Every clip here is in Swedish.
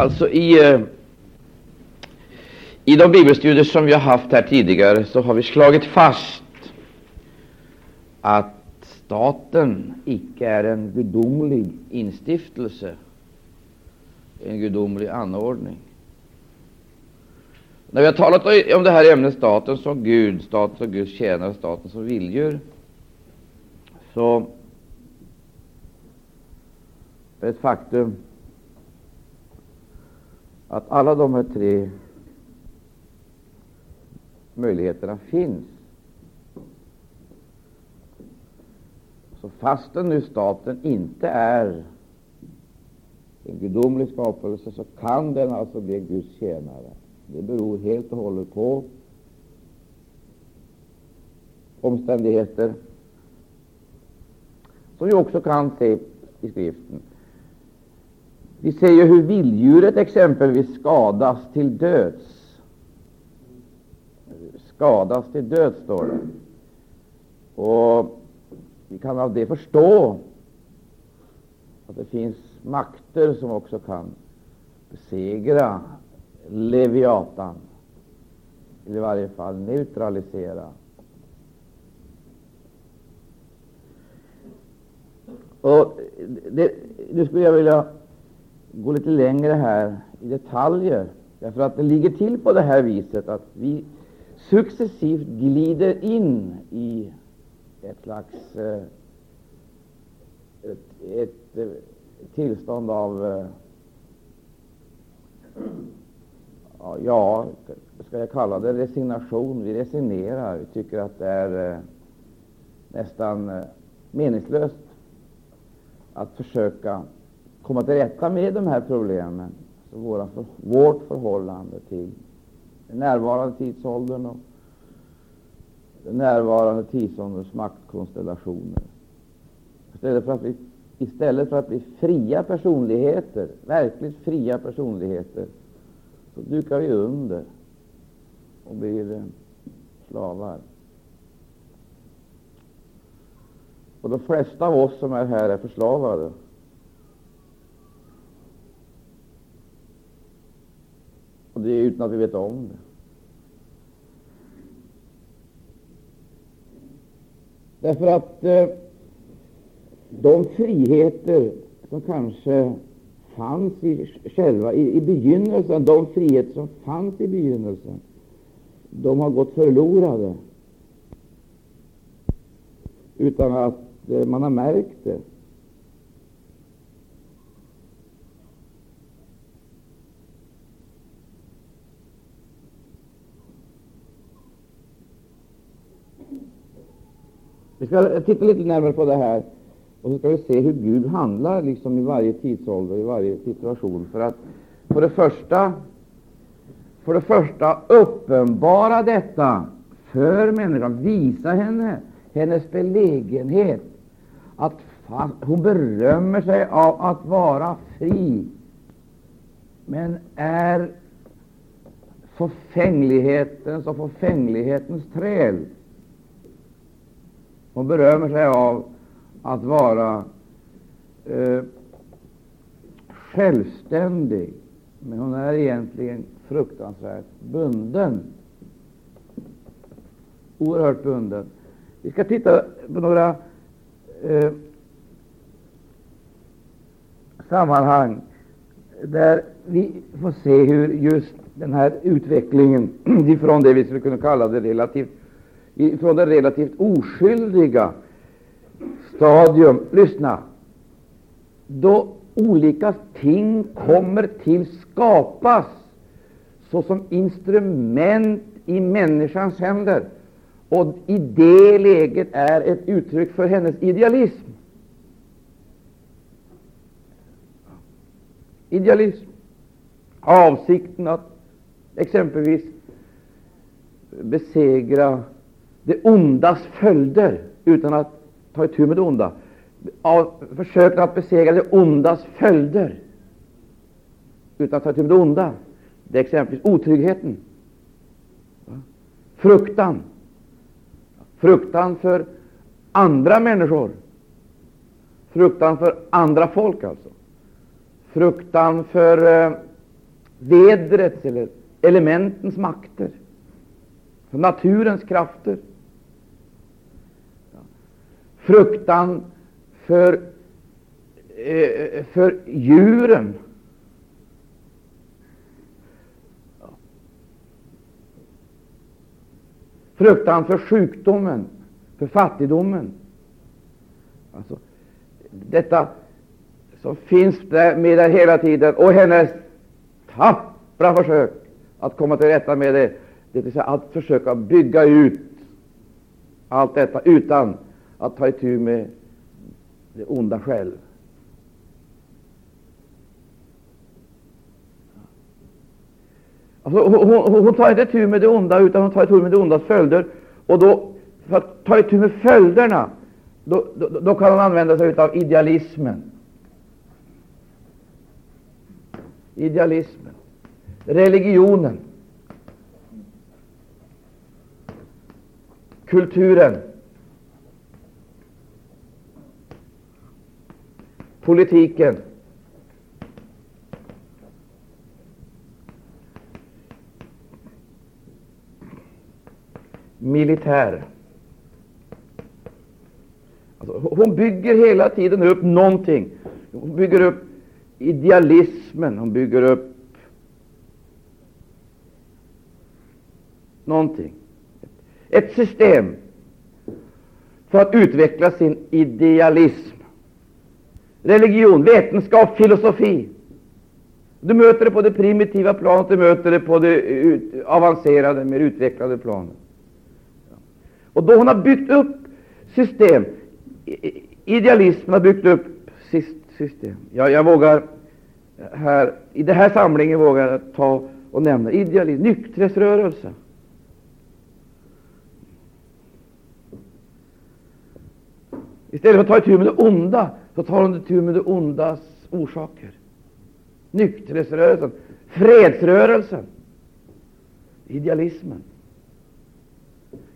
Alltså i, eh, i de bibelstudier som vi har haft här tidigare så har vi slagit fast att staten icke är en gudomlig instiftelse, en gudomlig anordning. När vi har talat om det här ämnet staten som Gud, staten som Guds tjänare, staten som vilddjur, så är det ett faktum att alla de här tre möjligheterna finns. Så fastän nu staten inte är en gudomlig skapelse, så kan den alltså bli Guds tjänare. Det beror helt och hållet på omständigheter som vi också kan se i skriften. Vi ser ju hur vilddjuret exempelvis skadas till döds. Skadas till döds, står det. Och vi kan av det förstå att det finns makter som också kan besegra Leviatan, eller i varje fall neutralisera. Och det, nu skulle jag vilja gå lite längre här i detaljer, därför att det ligger till på det här viset att vi successivt glider in i ett slags eh, ett, ett, ett tillstånd av eh, ja, ska jag kalla det resignation? Vi resignerar. Vi tycker att det är nästan meningslöst att försöka komma till rätta med de här problemen. Så våra, för, vårt förhållande till den närvarande tidsåldern och den närvarande tidsålderns maktkonstellationer. Istället för, att vi, istället för att bli fria personligheter, verkligt fria personligheter, så dukar vi under och blir eh, slavar. Och de flesta av oss som är här är förslavade. Och det är utan att vi vet om det. Därför att eh, de friheter som kanske fanns i själva i, i begynnelsen, de friheter som fanns i begynnelsen, de har gått förlorade utan att eh, man har märkt det. Vi ska titta lite närmare på det här. Och så ska vi se hur Gud handlar liksom i varje tidsålder, i varje situation. För att för det första, för det första uppenbara detta för människan, visa henne hennes belägenhet, att hon berömmer sig av att vara fri, men är förfänglighetens och förfänglighetens träl. Hon berömmer sig av att vara eh, självständig, men hon är egentligen fruktansvärt bunden. Oerhört bunden. Vi ska titta på några eh, sammanhang där vi får se hur just den här utvecklingen ifrån det vi skulle kunna kalla det relativt, ifrån det relativt oskyldiga stadium, lyssna, då olika ting kommer till skapas såsom instrument i människans händer, och i det läget är ett uttryck för hennes idealism. Idealism. Avsikten att exempelvis besegra det ondas följder utan att ta itu med det onda, av försöken att besegra det ondas följder utan att ta itu med det onda. Det är exempelvis otryggheten, fruktan, fruktan för andra människor, fruktan för andra folk, alltså. Fruktan för eh, eller elementens makter, för naturens krafter. Fruktan för, eh, för djuren. Fruktan för sjukdomen, för fattigdomen. Alltså, detta som finns där med där hela tiden, och hennes tappra försök att komma till rätta med det, det vill säga att försöka bygga ut allt detta utan att ta itu med det onda själv. Alltså, hon, hon, hon, tar inte tur med det onda, utan hon tar tur med det ondas följder. Och då, för att ta itu med följderna, då, då, då kan hon använda sig av idealismen. Idealismen, religionen, kulturen, politiken, militär. Alltså, hon bygger hela tiden upp någonting. Hon bygger upp idealismen, hon bygger upp någonting. Ett system för att utveckla sin idealism. Religion, vetenskap, filosofi. Du möter det på det primitiva planet, du möter det på det avancerade, mer utvecklade planet. Och då hon har byggt upp system, idealismen har byggt upp system. Jag, jag vågar här, i den här samlingen vågar jag ta och nämna idealism, nykterhetsrörelse. Istället för att ta itu med det onda, så tar hon itu med det ondas orsaker. Nykterhetsrörelsen, fredsrörelsen, idealismen.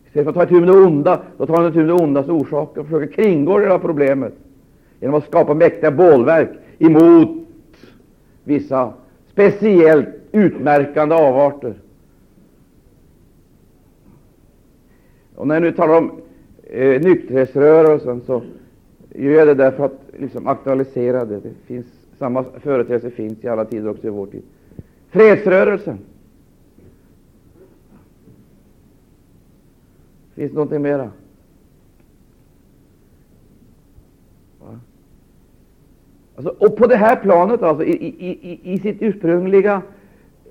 Istället för att ta itu med det onda, då tar hon itu med det ondas orsaker och försöker kringgå det här problemet genom att skapa mäktiga bålverk emot vissa speciellt utmärkande avarter. Och när jag nu talar om eh, nykterhetsrörelsen så gör jag det därför att liksom aktualiserade. det. det finns, samma företeelse finns i alla tider, också i vår tid. Fredsrörelsen. Finns det någonting mera? Alltså, och på det här planet, alltså, i, i, i sitt ursprungliga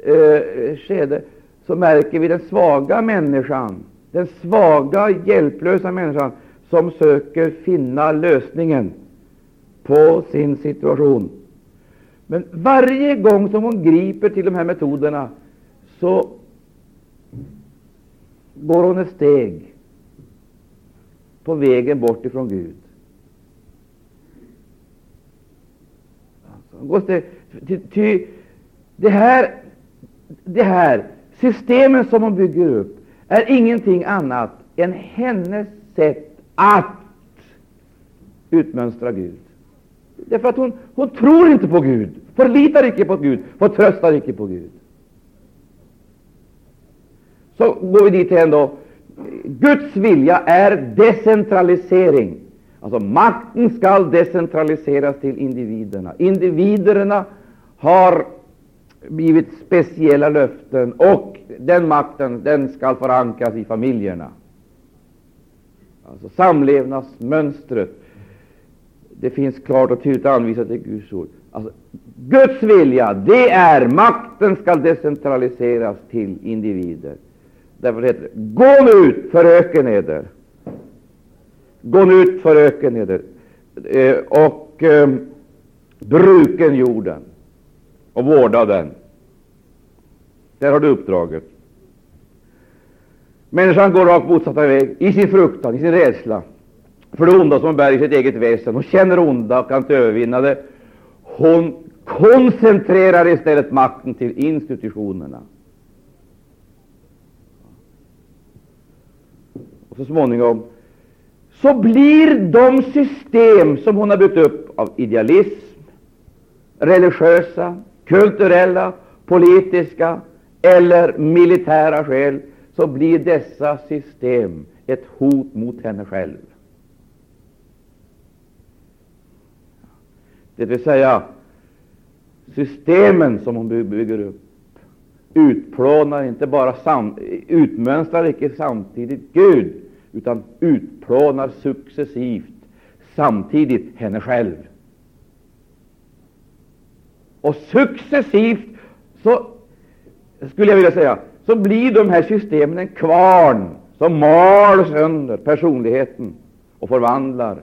eh, skede, så märker vi den svaga människan, den svaga, hjälplösa människan som söker finna lösningen på sin situation. Men varje gång som hon griper till de här metoderna så går hon ett steg på vägen bort ifrån Gud. Alltså, ty, ty, det, här, det här systemen som hon bygger upp är ingenting annat än hennes sätt att utmönstra Gud. Därför att hon, hon tror inte på Gud, förlitar icke på Gud, förtröstar icke på Gud. Så går vi dit igen då. Guds vilja är decentralisering. Alltså makten skall decentraliseras till individerna. Individerna har blivit speciella löften, och den makten den skall förankras i familjerna. Alltså samlevnadsmönstret det finns klart och tydligt anvisat i Guds ord. Alltså, Guds vilja, det är makten skall decentraliseras till individer. Därför heter det Gå nu ut, föröken eder. Gå nu ut, föröken eder eh, och eh, bruken jorden och vårda den. Där har du uppdraget. Människan går rakt motsatta väg i sin fruktan, i sin rädsla för det onda som hon bär i sitt eget väsen. Hon känner onda och kan inte övervinna det. Hon koncentrerar istället makten till institutionerna. Och så småningom så blir de system som hon har byggt upp av idealism, religiösa, kulturella, politiska eller militära skäl, så blir dessa system ett hot mot henne själv. Det vill säga, systemen som hon bygger upp utplånar inte bara sam, utmönstrar icke samtidigt Gud, utan utplånar successivt samtidigt henne själv. Och successivt så skulle jag vilja säga så blir de här systemen en kvarn som mal sönder personligheten och förvandlar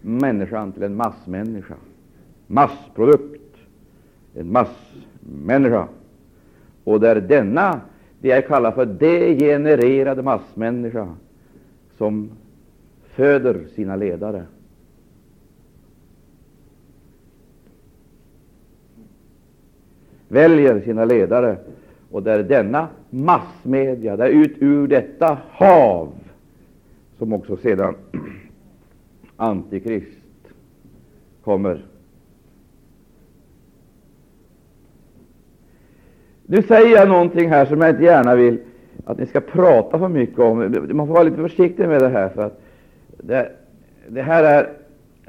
människan till en massmänniska, massprodukt, en massmänniska. Och det är denna, det jag kallar för degenererade massmänniska, som föder sina ledare. Väljer sina ledare. Och det är denna massmedia, det är ut ur detta hav som också sedan Antikrist kommer. Nu säger jag någonting här som jag inte gärna vill att ni ska prata för mycket om. Man får vara lite försiktig med det här, för att det, det här är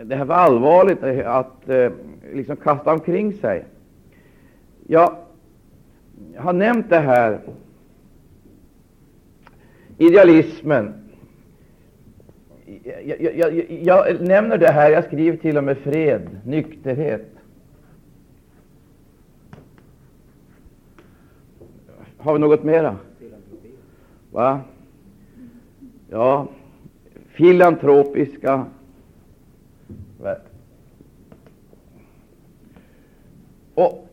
det här var allvarligt att eh, liksom kasta omkring sig. Jag har nämnt det här, idealismen. Jag, jag, jag, jag nämner det här, jag skriver till och med fred, nykterhet. Har vi något mera? Va? Ja, filantropiska och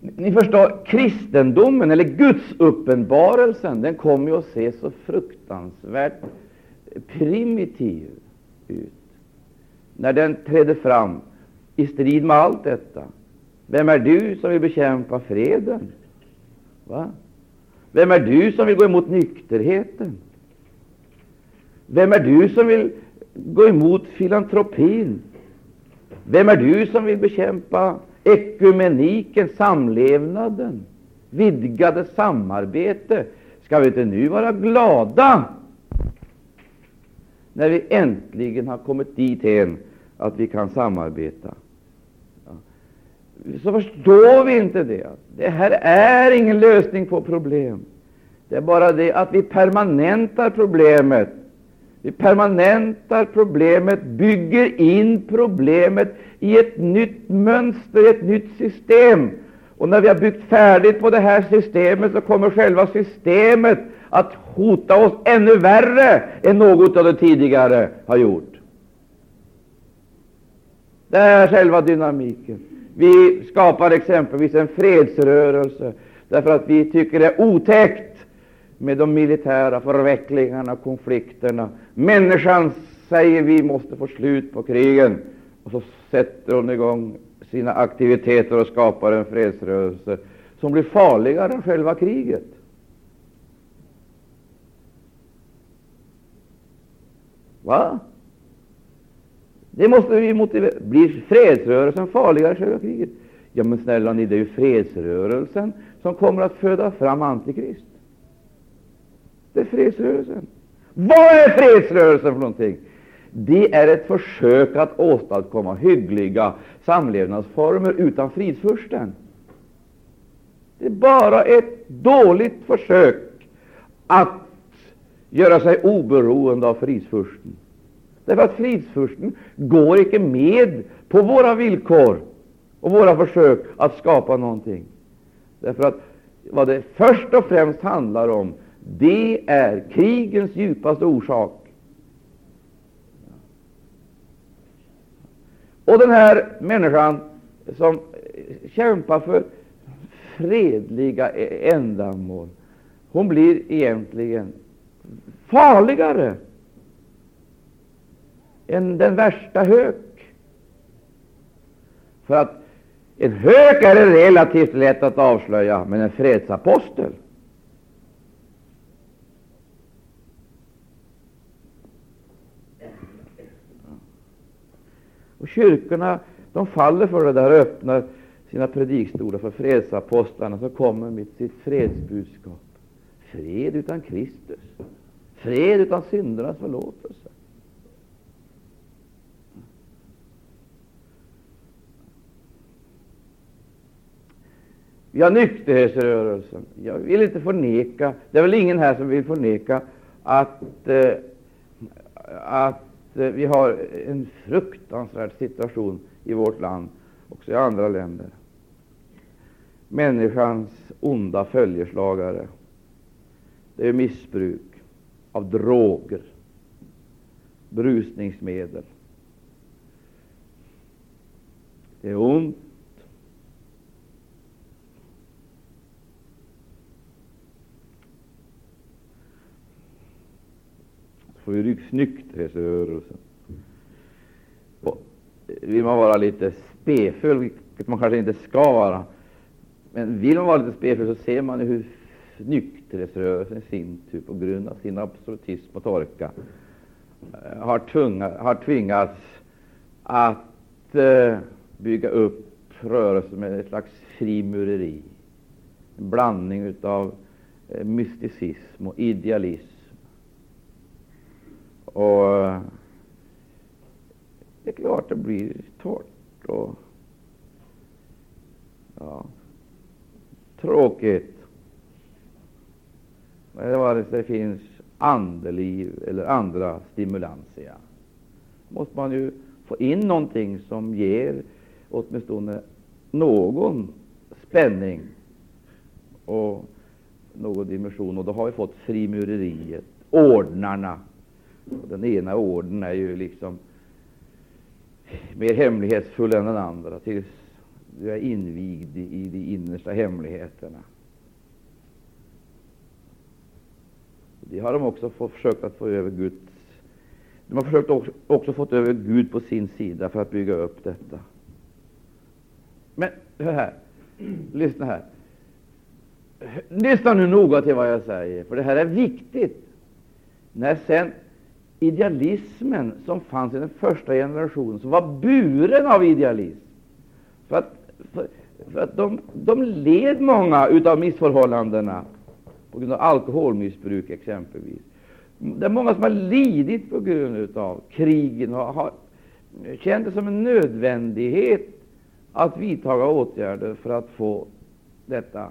ni förstår, kristendomen, eller Guds uppenbarelsen, den kommer ju att se så fruktansvärt primitiv ut när den trädde fram i strid med allt detta. Vem är du som vill bekämpa freden? Va? Vem är du som vill gå emot nykterheten? Vem är du som vill gå emot filantropin? Vem är du som vill bekämpa ekumeniken, samlevnaden, vidgade samarbete? Ska vi inte nu vara glada när vi äntligen har kommit dithän att vi kan samarbeta? Så förstår vi inte det. Det här är ingen lösning på problem. Det är bara det att vi permanentar problemet. Vi permanentar problemet, bygger in problemet i ett nytt mönster, ett nytt system. Och när vi har byggt färdigt på det här systemet så kommer själva systemet att hota oss ännu värre än något av det tidigare har gjort. Det är själva dynamiken. Vi skapar exempelvis en fredsrörelse därför att vi tycker det är otäckt med de militära förvecklingarna och konflikterna. Människan, säger vi, måste få slut på krigen. Och så sätter hon igång sina aktiviteter och skapar en fredsrörelse som blir farligare än själva kriget. Va? Det måste vi motivera. Blir fredsrörelsen farligare än själva kriget? Ja, men snälla ni, det är ju fredsrörelsen som kommer att föda fram Antikrist. Det är fredsrörelsen. Vad är fredsrörelsen för någonting? Det är ett försök att åstadkomma hyggliga samlevnadsformer utan fridsfursten. Det är bara ett dåligt försök att göra sig oberoende av fridsfursten. Därför att fridsfursten går icke med på våra villkor och våra försök att skapa någonting. Därför att vad det först och främst handlar om, det är krigens djupaste orsak. Och den här människan som kämpar för fredliga ändamål, hon blir egentligen farligare än den värsta hök. För att en hök är relativt lätt att avslöja, men en fredsapostel Och kyrkorna de faller för det där och öppnar sina predikstolar för fredsapostlarna som kommer med sitt fredsbudskap. Fred utan Kristus. Fred utan syndernas förlåtelse. Vi har nykterhetsrörelsen. Jag vill inte förneka, det är väl ingen här som vill förneka att, eh, att eh, vi har en fruktansvärd situation i vårt land, också i andra länder. Människans onda följeslagare, det är missbruk av droger, berusningsmedel. Det är ont får vi nykterhetsrörelsen. Eh, vill man vara lite spefull, vilket man kanske inte ska vara, men vill man vara lite spefull så ser man hur nykterhetsrörelsen i sin tur, på grund av sin absolutism och torka, eh, har, tunga, har tvingats att uh, bygga upp rörelsen med ett slags frimureri, en blandning av uh, mysticism och idealism och eh, det är klart det blir torrt och ja, tråkigt. Men vare sig det finns andeliv eller andra stimulanser måste man ju få in någonting som ger åtminstone någon spänning och någon dimension. Och då har vi fått frimureriet, ordnarna, och den ena orden är ju liksom mer hemlighetsfull än den andra, tills du är invigd i de innersta hemligheterna. Det har de också försökt att få över Guds de har försökt också, också fått över Gud på sin sida för att bygga upp detta. Men hör här, lyssna här. Lyssna nu noga till vad jag säger, för det här är viktigt. När sen idealismen som fanns i den första generationen, som var buren av idealism. För att, för, för att de, de led många av missförhållandena på grund av alkoholmissbruk exempelvis. Det är många som har lidit på grund av krigen och har känt det som en nödvändighet att vidta åtgärder för att få detta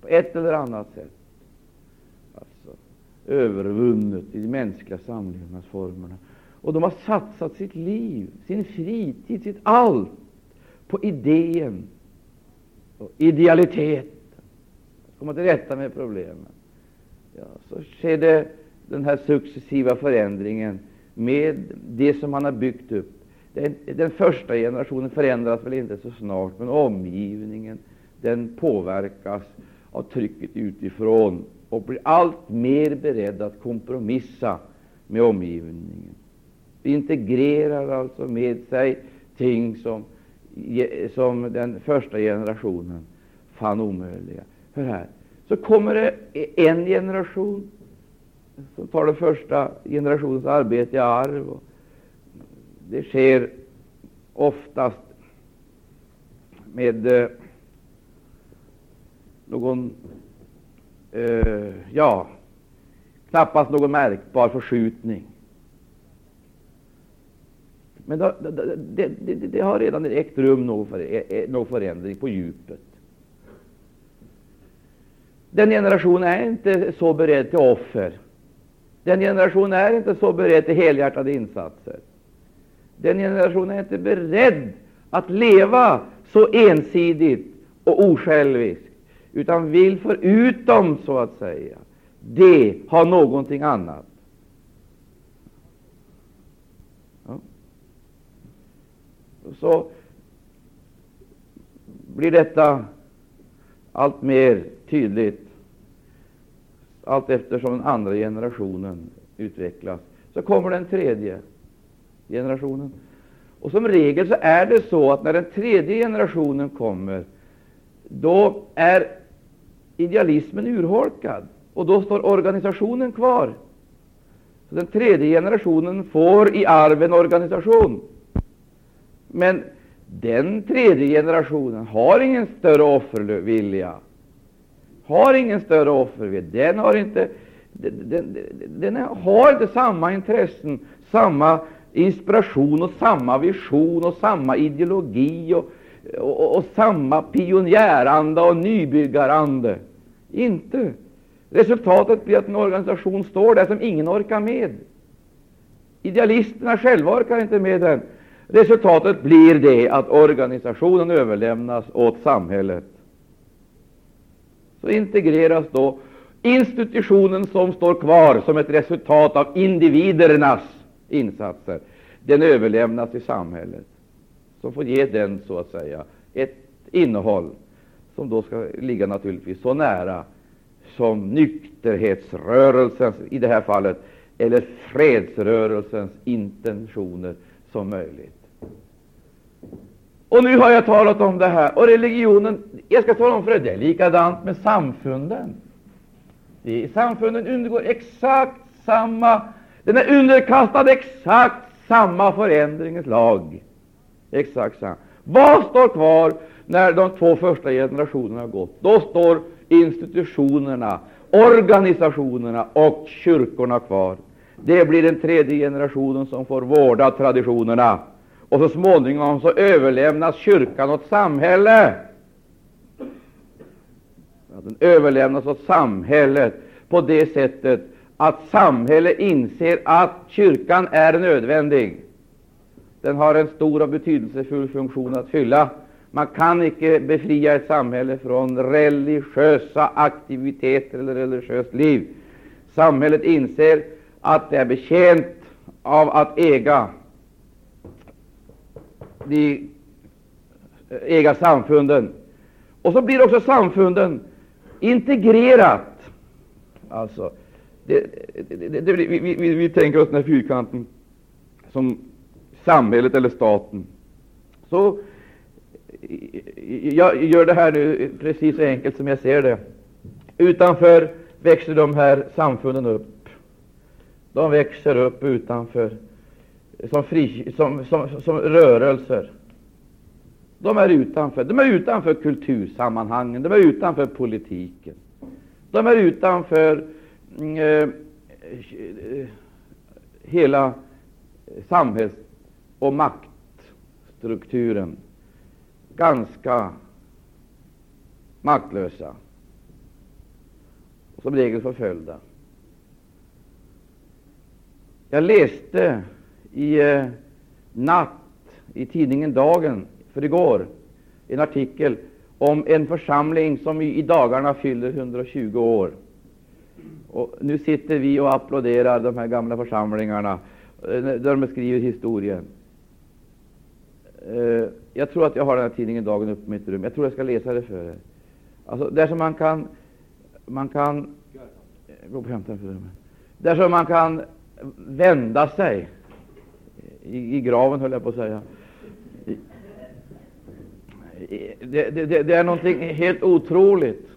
på ett eller annat sätt övervunnet i de mänskliga samlevnadsformerna. Och de har satsat sitt liv, sin fritid, sitt allt på idén och idealitet. Komma till rätta med problemen. Ja, så sker det den här successiva förändringen med det som man har byggt upp. Den, den första generationen förändras väl inte så snart, men omgivningen den påverkas av trycket utifrån och blir allt mer beredd att kompromissa med omgivningen. Integrerar alltså med sig ting som, som den första generationen fann omöjliga. Hör här, så kommer det en generation som tar den första generationens arbete i arv. Och det sker oftast med eh, någon eh, ja, knappast någon märkbar förskjutning. Men det, det, det, det har redan ägt rum någon, för, eh, eh, någon förändring på djupet. Den generationen är inte så beredd till offer. Den generationen är inte så beredd till helhjärtade insatser. Den generationen är inte beredd att leva så ensidigt och osjälviskt utan vill förutom, så att säga, det ha någonting annat. Ja. Så blir detta allt mer tydligt allt eftersom den andra generationen utvecklas. Så kommer den tredje generationen. Och Som regel så är det så att när den tredje generationen kommer, då är idealismen urholkad, och då står organisationen kvar. Så Den tredje generationen får i arv en organisation. Men Den tredje generationen har ingen större offervilja. Har ingen större offervilja. Den har inte, den, den, den har inte samma intressen, samma inspiration och samma vision och samma ideologi och, och, och samma pionjäranda och nybyggarande. Inte. Resultatet blir att en organisation står där som ingen orkar med. Idealisterna själva orkar inte med den. Resultatet blir det att organisationen överlämnas åt samhället. Så integreras då institutionen som står kvar som ett resultat av individernas insatser. Den överlämnas till samhället, som får ge den så att säga ett innehåll som då ska ligga naturligtvis så nära som nykterhetsrörelsens, i det här fallet, eller fredsrörelsens intentioner som möjligt. Och nu har jag talat om det här. Och religionen, jag ska tala om för er, det är likadant med samfunden. De samfunden undergår exakt samma, den är underkastad exakt samma förändringens lag. Exakt samma. Vad står kvar när de två första generationerna har gått? Då står institutionerna, organisationerna och kyrkorna kvar. Det blir den tredje generationen som får vårda traditionerna. Och så småningom så överlämnas kyrkan åt samhället. Den överlämnas åt samhället på det sättet att samhället inser att kyrkan är nödvändig. Den har en stor och betydelsefull funktion att fylla. Man kan icke befria ett samhälle från religiösa aktiviteter eller religiöst liv. Samhället inser att det är betjänt av att äga de äga samfunden. Och så blir också samfunden integrerat. Alltså, det, det, det, vi, vi, vi, tänker oss den här fyrkanten som samhället eller staten. Så jag gör det här nu precis så enkelt som jag ser det. Utanför växer de här samfunden upp. De växer upp utanför som, fri, som, som, som rörelser. De är utanför. De är utanför kultursammanhangen, de är utanför politiken. De är utanför mm, eh, hela samhälls och maktstrukturen. Ganska maktlösa och som regel förföljda. Jag läste i eh, natt i tidningen Dagen för igår en artikel om en församling som i, dagarna fyller 120 år. Och nu sitter vi och applåderar de här gamla församlingarna eh, där de beskriver historien. Uh, jag tror att jag har den här tidningen Dagen uppe i mitt rum. Jag tror jag ska läsa det för er. Alltså, där som man kan, man kan eh, gå på hämta Där som man kan vända sig i, i graven, höll jag på att säga. Det, det, det, är någonting helt otroligt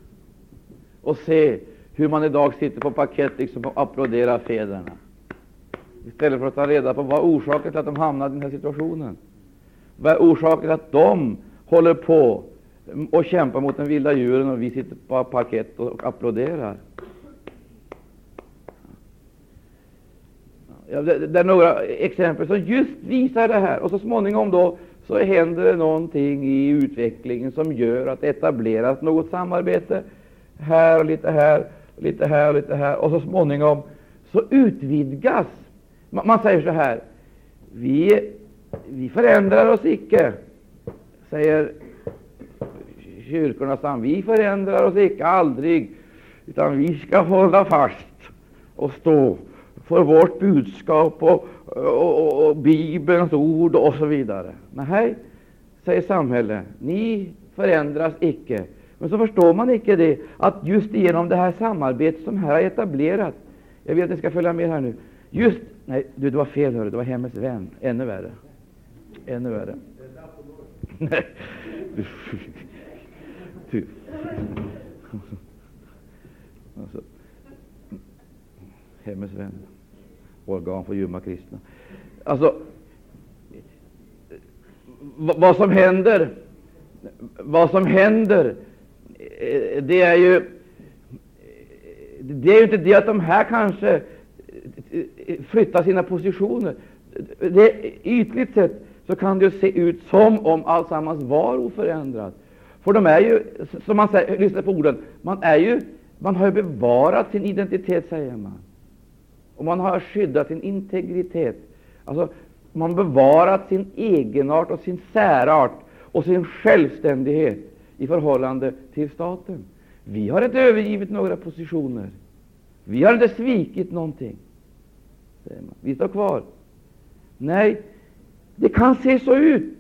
att se hur man idag sitter på parkett liksom och applåderar fäderna istället för att ta reda på vad orsaken till att de hamnade i den här situationen. Vad är orsaken till att de håller på och kämpar mot den vilda djuren och vi sitter på parkett och applåderar? Ja, det, det, är några exempel som just visar det här. Och så småningom då så händer det någonting i utvecklingen som gör att det etableras något samarbete här och lite här, lite här och lite här. Och så småningom så utvidgas. Man, man säger så här. Vi, vi förändrar oss icke, säger kyrkornas sam. Vi förändrar oss icke, aldrig, utan vi ska hålla fast och stå för vårt budskap och, och, och, och Bibelns ord och så vidare. Nej, säger samhället, ni förändras icke. Men så förstår man icke det, att just genom det här samarbetet som här har etablerats, jag vill att ni ska följa med här nu, just, nej, du, det var fel, hörru, det var Hemmets vän, ännu värre. Ännu värre. Nej. Du. Alltså, Hemmets vän organ för ljumma kristna. Alltså, vad som händer, vad som händer, eh, det är ju det är ju inte det att de här kanske eh, flyttar sina positioner. Det, är ytligt sett så kan det se ut som om alltsammans var oförändrat. För de är ju, som man säger, lyssna på orden, man, är ju, man har ju bevarat sin identitet, säger man. Och man har skyddat sin integritet. Alltså, man har bevarat sin egenart och sin särart och sin självständighet i förhållande till staten. Vi har inte övergivit några positioner. Vi har inte svikit någonting. Vi står kvar. Nej, det kan se så ut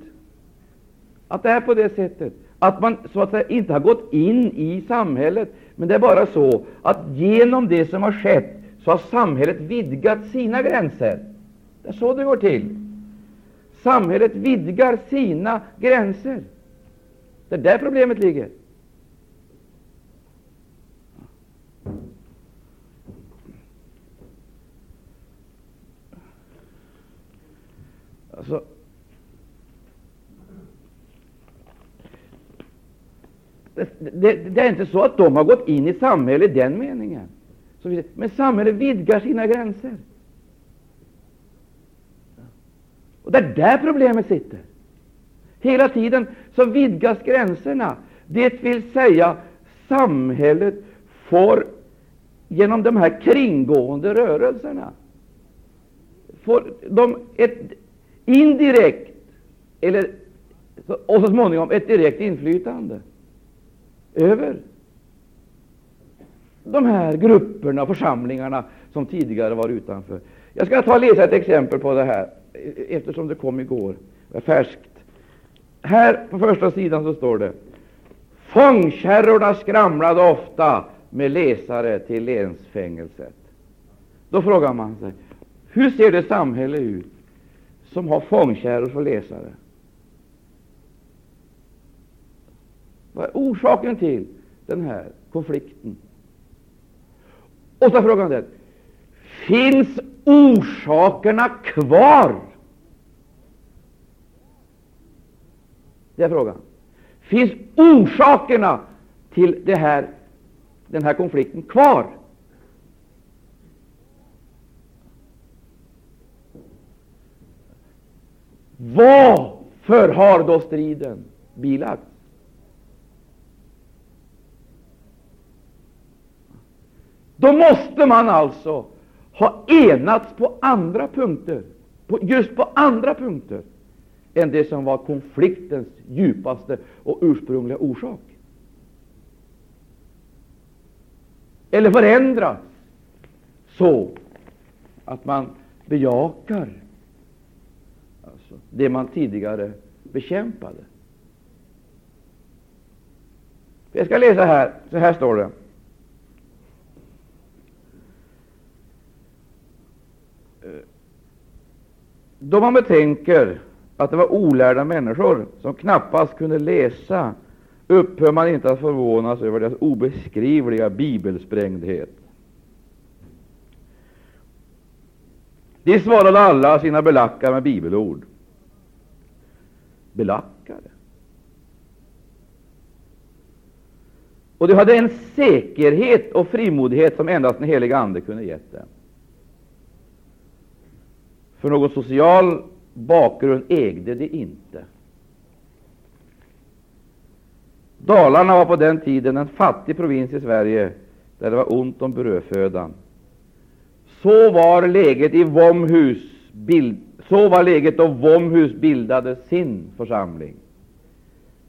att det är på det sättet att man så att säga inte har gått in i samhället, men det är bara så att genom det som har skett så har samhället vidgat sina gränser. Det är så det går till. Samhället vidgar sina gränser. Det är där problemet ligger. Alltså, det, det, det, är inte så att de har gått in i samhället i den meningen. Men samhället vidgar sina gränser. Och det är där problemet sitter. Hela tiden så vidgas gränserna. Det vill säga, samhället får genom de här kringgående rörelserna får de ett indirekt eller, och så småningom ett direkt inflytande över de här grupperna och församlingarna som tidigare var utanför. Jag ska ta och läsa ett exempel på det här, eftersom det kom igår. Det är färskt. Här på första sidan så står det Fångkärrorna skramlade ofta med läsare till länsfängelset. Då frågar man sig, hur ser det samhälle ut som har fångkärror för läsare? Vad är orsaken till den här konflikten? Och så frågan den, finns orsakerna kvar? Det är frågan. Finns orsakerna till det här, den här konflikten kvar? Varför har då striden bilagts? Då måste man alltså ha enats på andra punkter, på, just på andra punkter, än det som var konfliktens djupaste och ursprungliga orsak. Eller förändras så att man bejakar det man tidigare bekämpade. Jag ska läsa här, så här står det. Då man betänker att det var olärda människor som knappast kunde läsa upphör man inte att förvånas över deras obeskrivliga bibelsprängdhet. De svarade alla sina belackare med bibelord belackade. Och de hade en säkerhet och frimodighet som endast den heliga Ande kunde gett dem. För någon social bakgrund ägde de inte. Dalarna var på den tiden en fattig provins i Sverige, där det var ont om brödfödan. Så var läget i Vomhus, bild, så var läget då Vomhus bildade sin församling.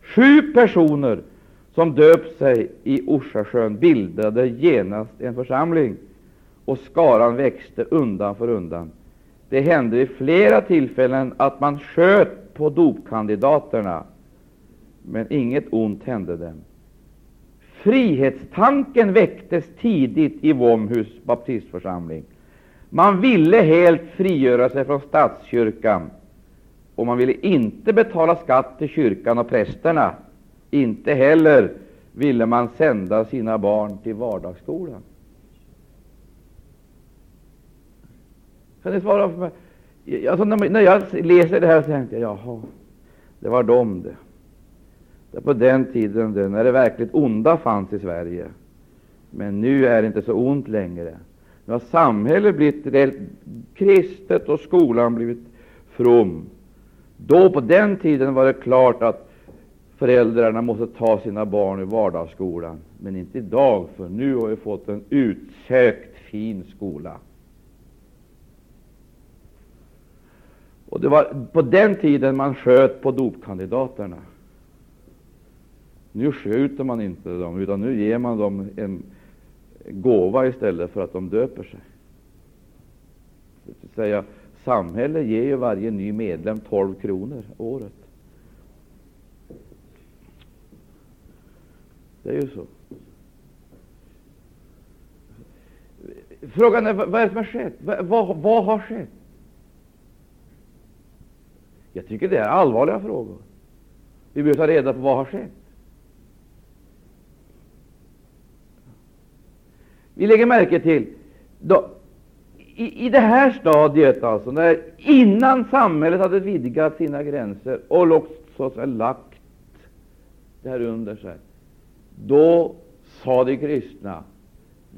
Sju personer som döpt sig i Orsasjön bildade genast en församling, och skaran växte undan för undan. Det hände vid flera tillfällen att man sköt på dopkandidaterna, men inget ont hände dem. Frihetstanken väcktes tidigt i Vomhus baptistförsamling. Man ville helt frigöra sig från statskyrkan, och man ville inte betala skatt till kyrkan och prästerna. Inte heller ville man sända sina barn till vardagsskolan. Kan ni svara för mig? Alltså, när jag läser det här så tänker jag, jaha, Det var de det. Det på den tiden det, när det verkligt onda fanns i Sverige. Men nu är det inte så ont längre. Nu har samhället blivit kristet och skolan blivit from. Då på den tiden var det klart att föräldrarna måste ta sina barn i vardagsskolan, men inte idag, för nu har vi fått en utsökt fin skola. Och Det var på den tiden man sköt på dopkandidaterna. Nu skjuter man inte dem, utan nu ger man dem en gåva istället för att de döper sig. Det vill säga, samhället ger ju varje ny medlem 12 kronor året. Det är ju så. Frågan är vad är det som har skett? Vad, vad, vad har skett? Jag tycker det är allvarliga frågor. Vi behöver ta reda på vad har skett. Vi lägger märke till då, i, i det här stadiet, alltså, när, innan samhället hade vidgat sina gränser och också lagt det här under sig, då sa de kristna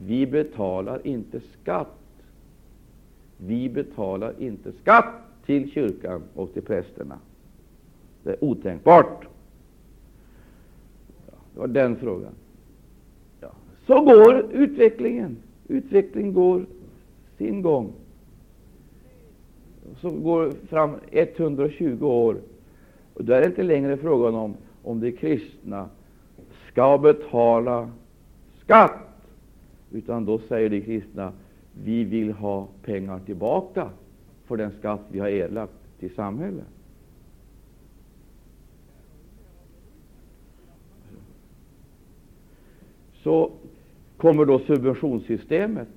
vi betalar inte skatt. Vi betalar inte skatt till kyrkan och till prästerna. Det är otänkbart. Det var den frågan. Så går utvecklingen. Utvecklingen går sin gång. Så går fram 120 år. Och då är det inte längre frågan om om de kristna skall betala skatt, utan då säger de kristna vi vill ha pengar tillbaka för den skatt vi har erlagt till samhället. Så kommer då subventionssystemet.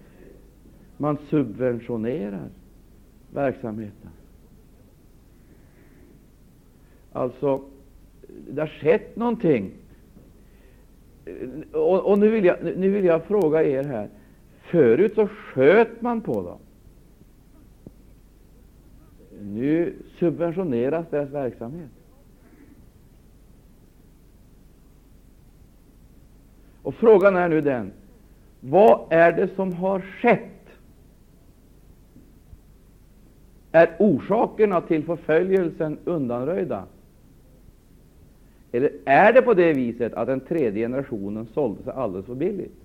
Man subventionerar verksamheten. Alltså, det har skett någonting. Och, och nu, vill jag, nu vill jag fråga er här. Förut så sköt man på dem. Nu subventioneras deras verksamhet. Och Frågan är nu den vad är det som har skett? Är orsakerna till förföljelsen undanröjda? Eller är det på det viset att den tredje generationen sålde sig alldeles för billigt?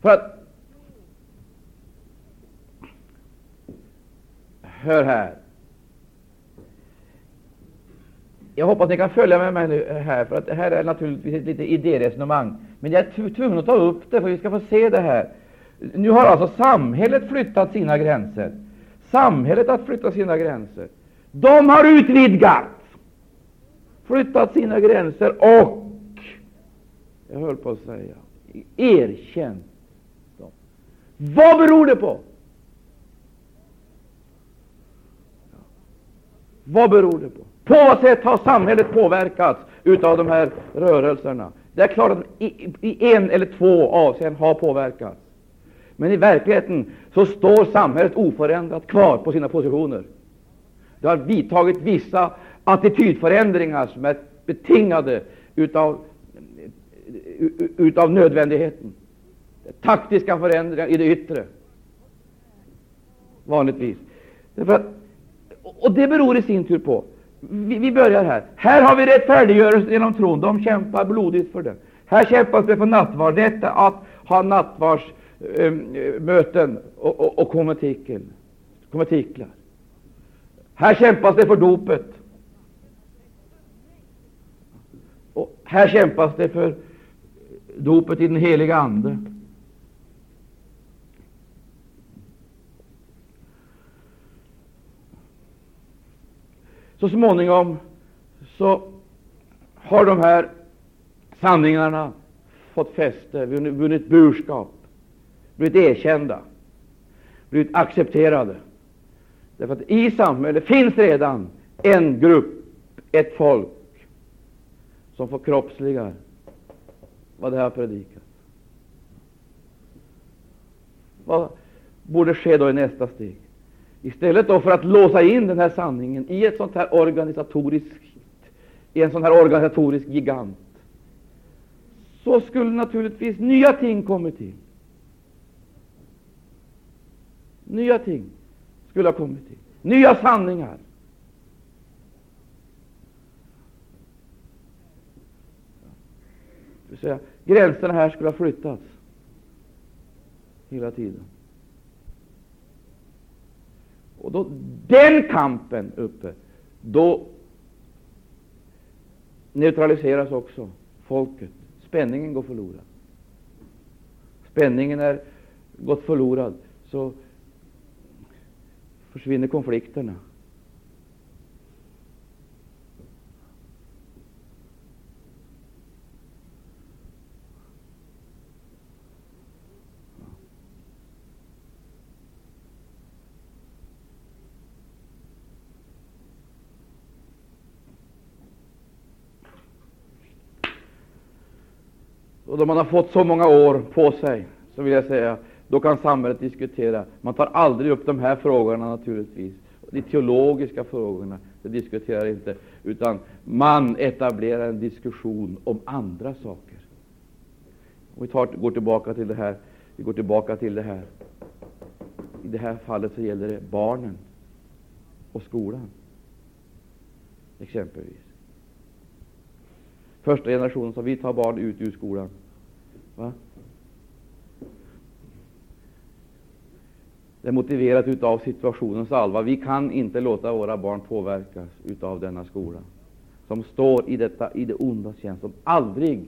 För att Hör här. Jag hoppas ni kan följa med mig nu eh, här, för att det här är naturligtvis ett litet idéresonemang. Men jag är tvungen att ta upp det för att vi ska få se det här. Nu har alltså samhället flyttat sina gränser. Samhället har flyttat sina gränser. De har utvidgat, flyttat sina gränser och, jag höll på att säga, erkänt dem. Vad beror det på? Vad beror det på? På vad sätt har samhället påverkats av de här rörelserna? Det är klart att i, i en eller två avseenden har påverkats. Men i verkligheten så står samhället oförändrat kvar på sina positioner. Det har vidtagit vissa attitydförändringar som är betingade utav, utav nödvändigheten. Taktiska förändringar i det yttre, vanligtvis. Att och det beror i sin tur på vi, vi börjar här. Här har vi rättfärdiggörelse genom tron. De kämpar blodigt för den. Här kämpas det för nattvard. Detta att ha nattvardsmöten eh, och, och, och konventiklar. Här kämpas det för dopet. Och här kämpas det för dopet i den heliga Ande. Så småningom så har de här sanningarna fått fäste, vunnit burskap, blivit erkända, blivit accepterade. Därför att i samhället finns redan en grupp, ett folk, som förkroppsligar vad det här predikat. Vad borde ske då i nästa steg? Istället då för att låsa in den här sanningen i ett sånt här organisatoriskt, i en sån här organisatorisk gigant, så skulle naturligtvis nya ting komma till. Nya ting skulle ha kommit till. Nya sanningar. Det vill säga, gränserna här skulle ha flyttats hela tiden. Och då den kampen uppe, då neutraliseras också folket. Spänningen går förlorad. Spänningen är gått förlorad, så försvinner konflikterna. Och då man har fått så många år på sig, så vill jag säga, då kan samhället diskutera. Man tar aldrig upp de här frågorna naturligtvis. De teologiska frågorna det diskuterar inte, utan man etablerar en diskussion om andra saker. Och vi tar, går tillbaka till det här. Vi går tillbaka till det här. I det här fallet så gäller det barnen och skolan, exempelvis. Första generationen så vi tar barn ut ur skolan. Va? Det är motiverat av situationens allvar. Vi kan inte låta våra barn påverkas av denna skola, som står i, detta, i det ondas tjänst, som aldrig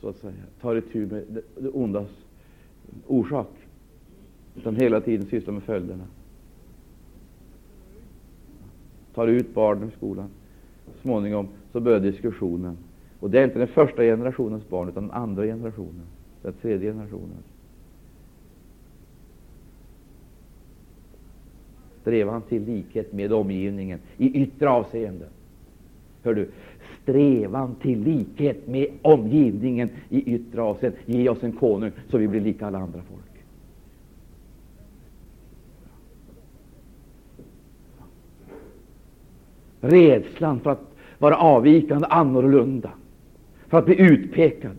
så att säga, tar itu med det, det ondas orsak, utan hela tiden sysslar med följderna. Tar ut barnen ur skolan. Så småningom så börjar diskussionen. Och det är inte den första generationens barn, utan den andra generationen, den tredje generationen. Strävan till likhet med omgivningen i yttre avseenden. Hör du? Strävan till likhet med omgivningen i yttre avseenden. Ge oss en konung så vi blir lika alla andra folk. Rädslan för att vara avvikande, annorlunda för att bli utpekad,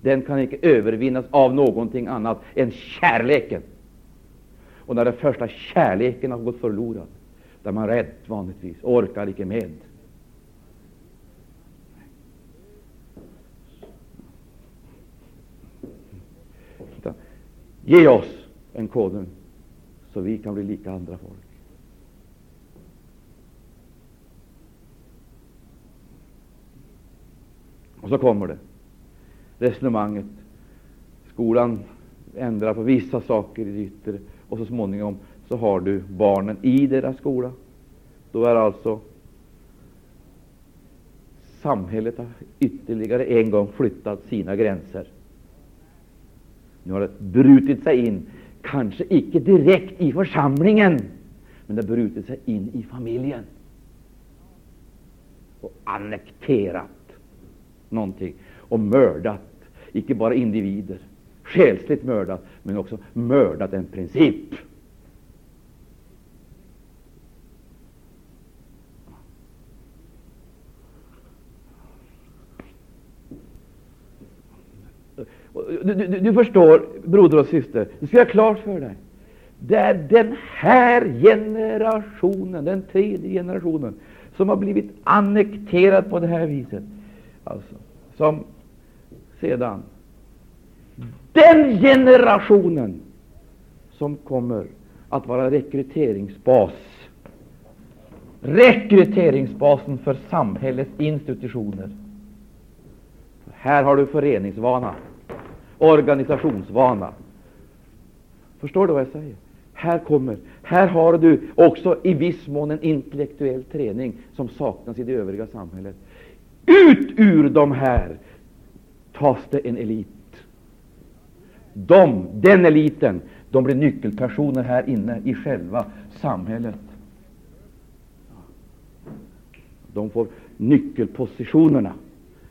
den kan inte övervinnas av någonting annat än kärleken. Och när den första kärleken har gått förlorad, då är man rädd vanligtvis, orkar icke med. Ge oss en konung, så vi kan bli lika andra folk. Och så kommer det resonemanget. Skolan ändrar på vissa saker i det yttre, och så småningom så har du barnen i deras skola. Då är alltså samhället har ytterligare en gång flyttat sina gränser. Nu har det brutit sig in, kanske icke direkt i församlingen, men det har brutit sig in i familjen och annekterat någonting och mördat, icke bara individer, själsligt mördat, men också mördat en princip. Du, du, du, förstår, broder och syster, du ska ha klart för dig. Det är den här generationen, den tredje generationen, som har blivit annekterad på det här viset. Alltså, som sedan den generationen som kommer att vara rekryteringsbas rekryteringsbasen för samhällets institutioner. Här har du föreningsvana, organisationsvana. Förstår du vad jag säger? Här kommer, här har du också i viss mån en intellektuell träning som saknas i det övriga samhället. Ut ur de här tas det en elit. De, den eliten, de blir nyckelpersoner här inne i själva samhället. De får nyckelpositionerna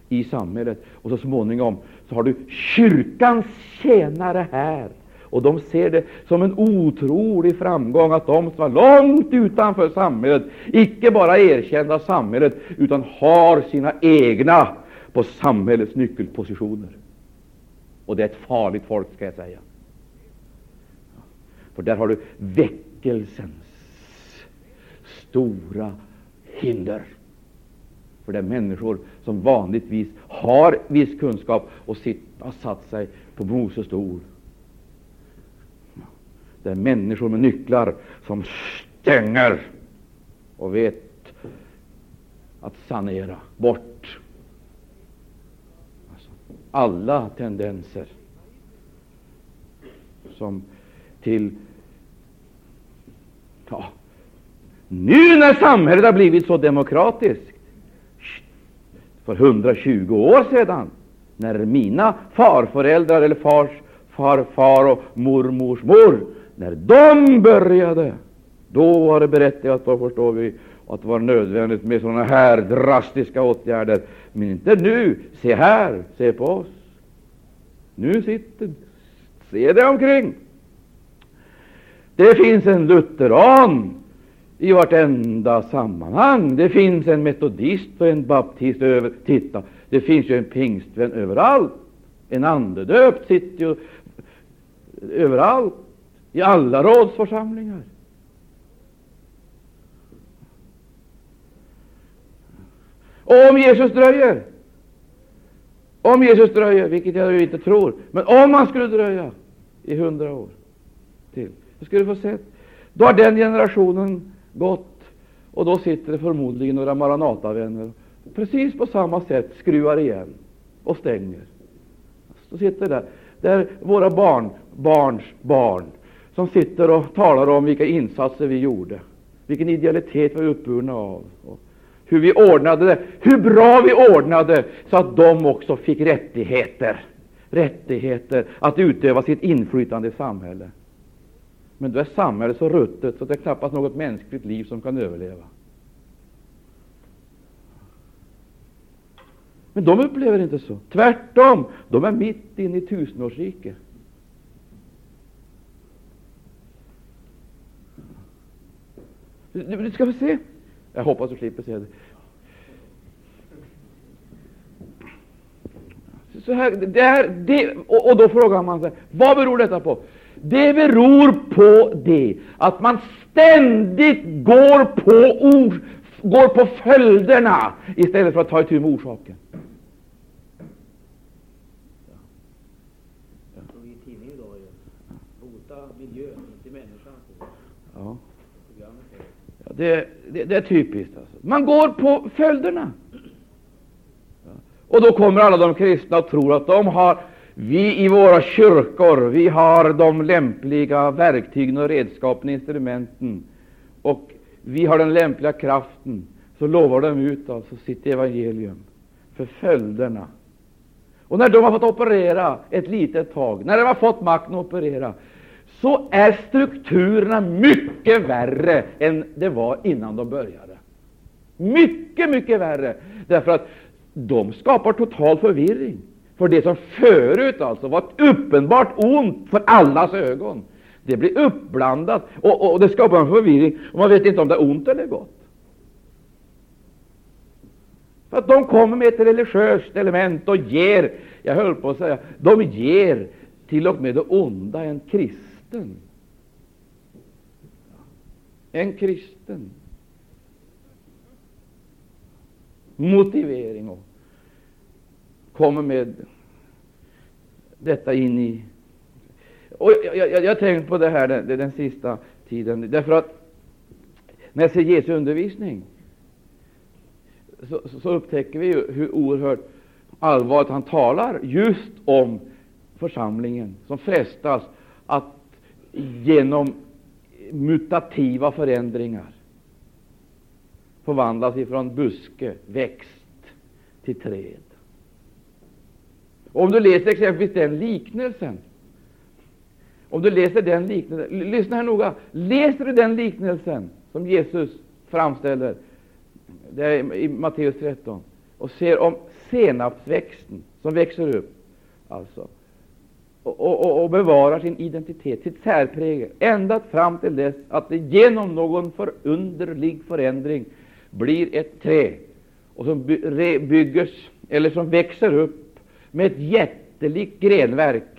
i samhället. Och så småningom så har du kyrkans tjänare här och de ser det som en otrolig framgång att de som var långt utanför samhället icke bara erkända av samhället, utan har sina egna på samhällets nyckelpositioner. Och det är ett farligt folk, ska jag säga. För där har du väckelsens stora hinder. För det är människor som vanligtvis har viss kunskap och sitt, har satt sig på Moses stol. Det är människor med nycklar som stänger och vet att sanera bort. Alltså, alla tendenser som till ja, nu när samhället har blivit så demokratiskt för 120 år sedan, när mina farföräldrar eller fars farfar och mormors mor, när de började, då var det berättigat, då förstår vi, att det var nödvändigt med sådana här drastiska åtgärder. Men inte nu. Se här, se på oss. Nu sitter Se dig omkring. Det finns en lutheran i vartenda sammanhang. Det finns en metodist och en baptist över. Titta, det finns ju en pingstvän överallt. En andedöpt sitter ju överallt, i alla rådsförsamlingar. Och om Jesus dröjer, om Jesus dröjer, vilket jag inte tror, men om han skulle dröja i hundra år till, så skulle du få se, då har den generationen gått, och då sitter det förmodligen några Maranatavänner precis på samma sätt, skruvar igen och stänger. Så sitter där, där våra barn, barns barn, som sitter och talar om vilka insatser vi gjorde, vilken idealitet vi var uppburna av, och hur vi ordnade det, hur bra vi ordnade så att de också fick rättigheter, rättigheter att utöva sitt inflytande i samhället. Men då är samhället så ruttet så det är knappast något mänskligt liv som kan överleva. Men de upplever inte så. Tvärtom, de är mitt inne i tusenårsriket. Du ska få se. Jag hoppas du slipper se det. Så här, det här, det, och, och då frågar man sig, vad beror detta på? Det beror på det att man ständigt går på, or, går på följderna istället för att ta itu med orsaken. Det, det, det, är typiskt. Alltså. Man går på följderna. Och då kommer alla de kristna och tror att de har vi i våra kyrkor vi har de lämpliga verktygen och redskapen, instrumenten, och vi har den lämpliga kraften. Så lovar de ut alltså sitt evangelium för följderna. Och när de har fått operera ett litet tag, när de har fått makten att operera, så är strukturerna mycket värre än det var innan de började. Mycket, mycket värre, därför att de skapar total förvirring. För det som förut alltså var ett uppenbart ont för allas ögon, det blir uppblandat och, och det skapar en förvirring, och man vet inte om det är ont eller gott. För att de kommer med ett religiöst element och ger, jag höll på att säga, de ger till och med det onda en kristen. En kristen. Motivering och kommer med detta in i... Och jag, jag, jag har tänkt på det här den, den sista tiden, därför att när jag ser Jesu undervisning så, så, upptäcker vi ju hur oerhört allvarligt han talar just om församlingen som frestas att genom mutativa förändringar förvandlas ifrån buske, växt, till träd. Om du läser exempelvis den liknelsen, om du läser den liknelsen, lyssna här noga, läser du den liknelsen som Jesus framställer det är i Matteus 13 och ser om senapsväxten som växer upp, alltså, och, och, och bevarar sin identitet, sitt särprägel, ända fram till dess att det genom någon förunderlig förändring blir ett träd och som byggs, eller som växer upp med ett jättelikt grenverk.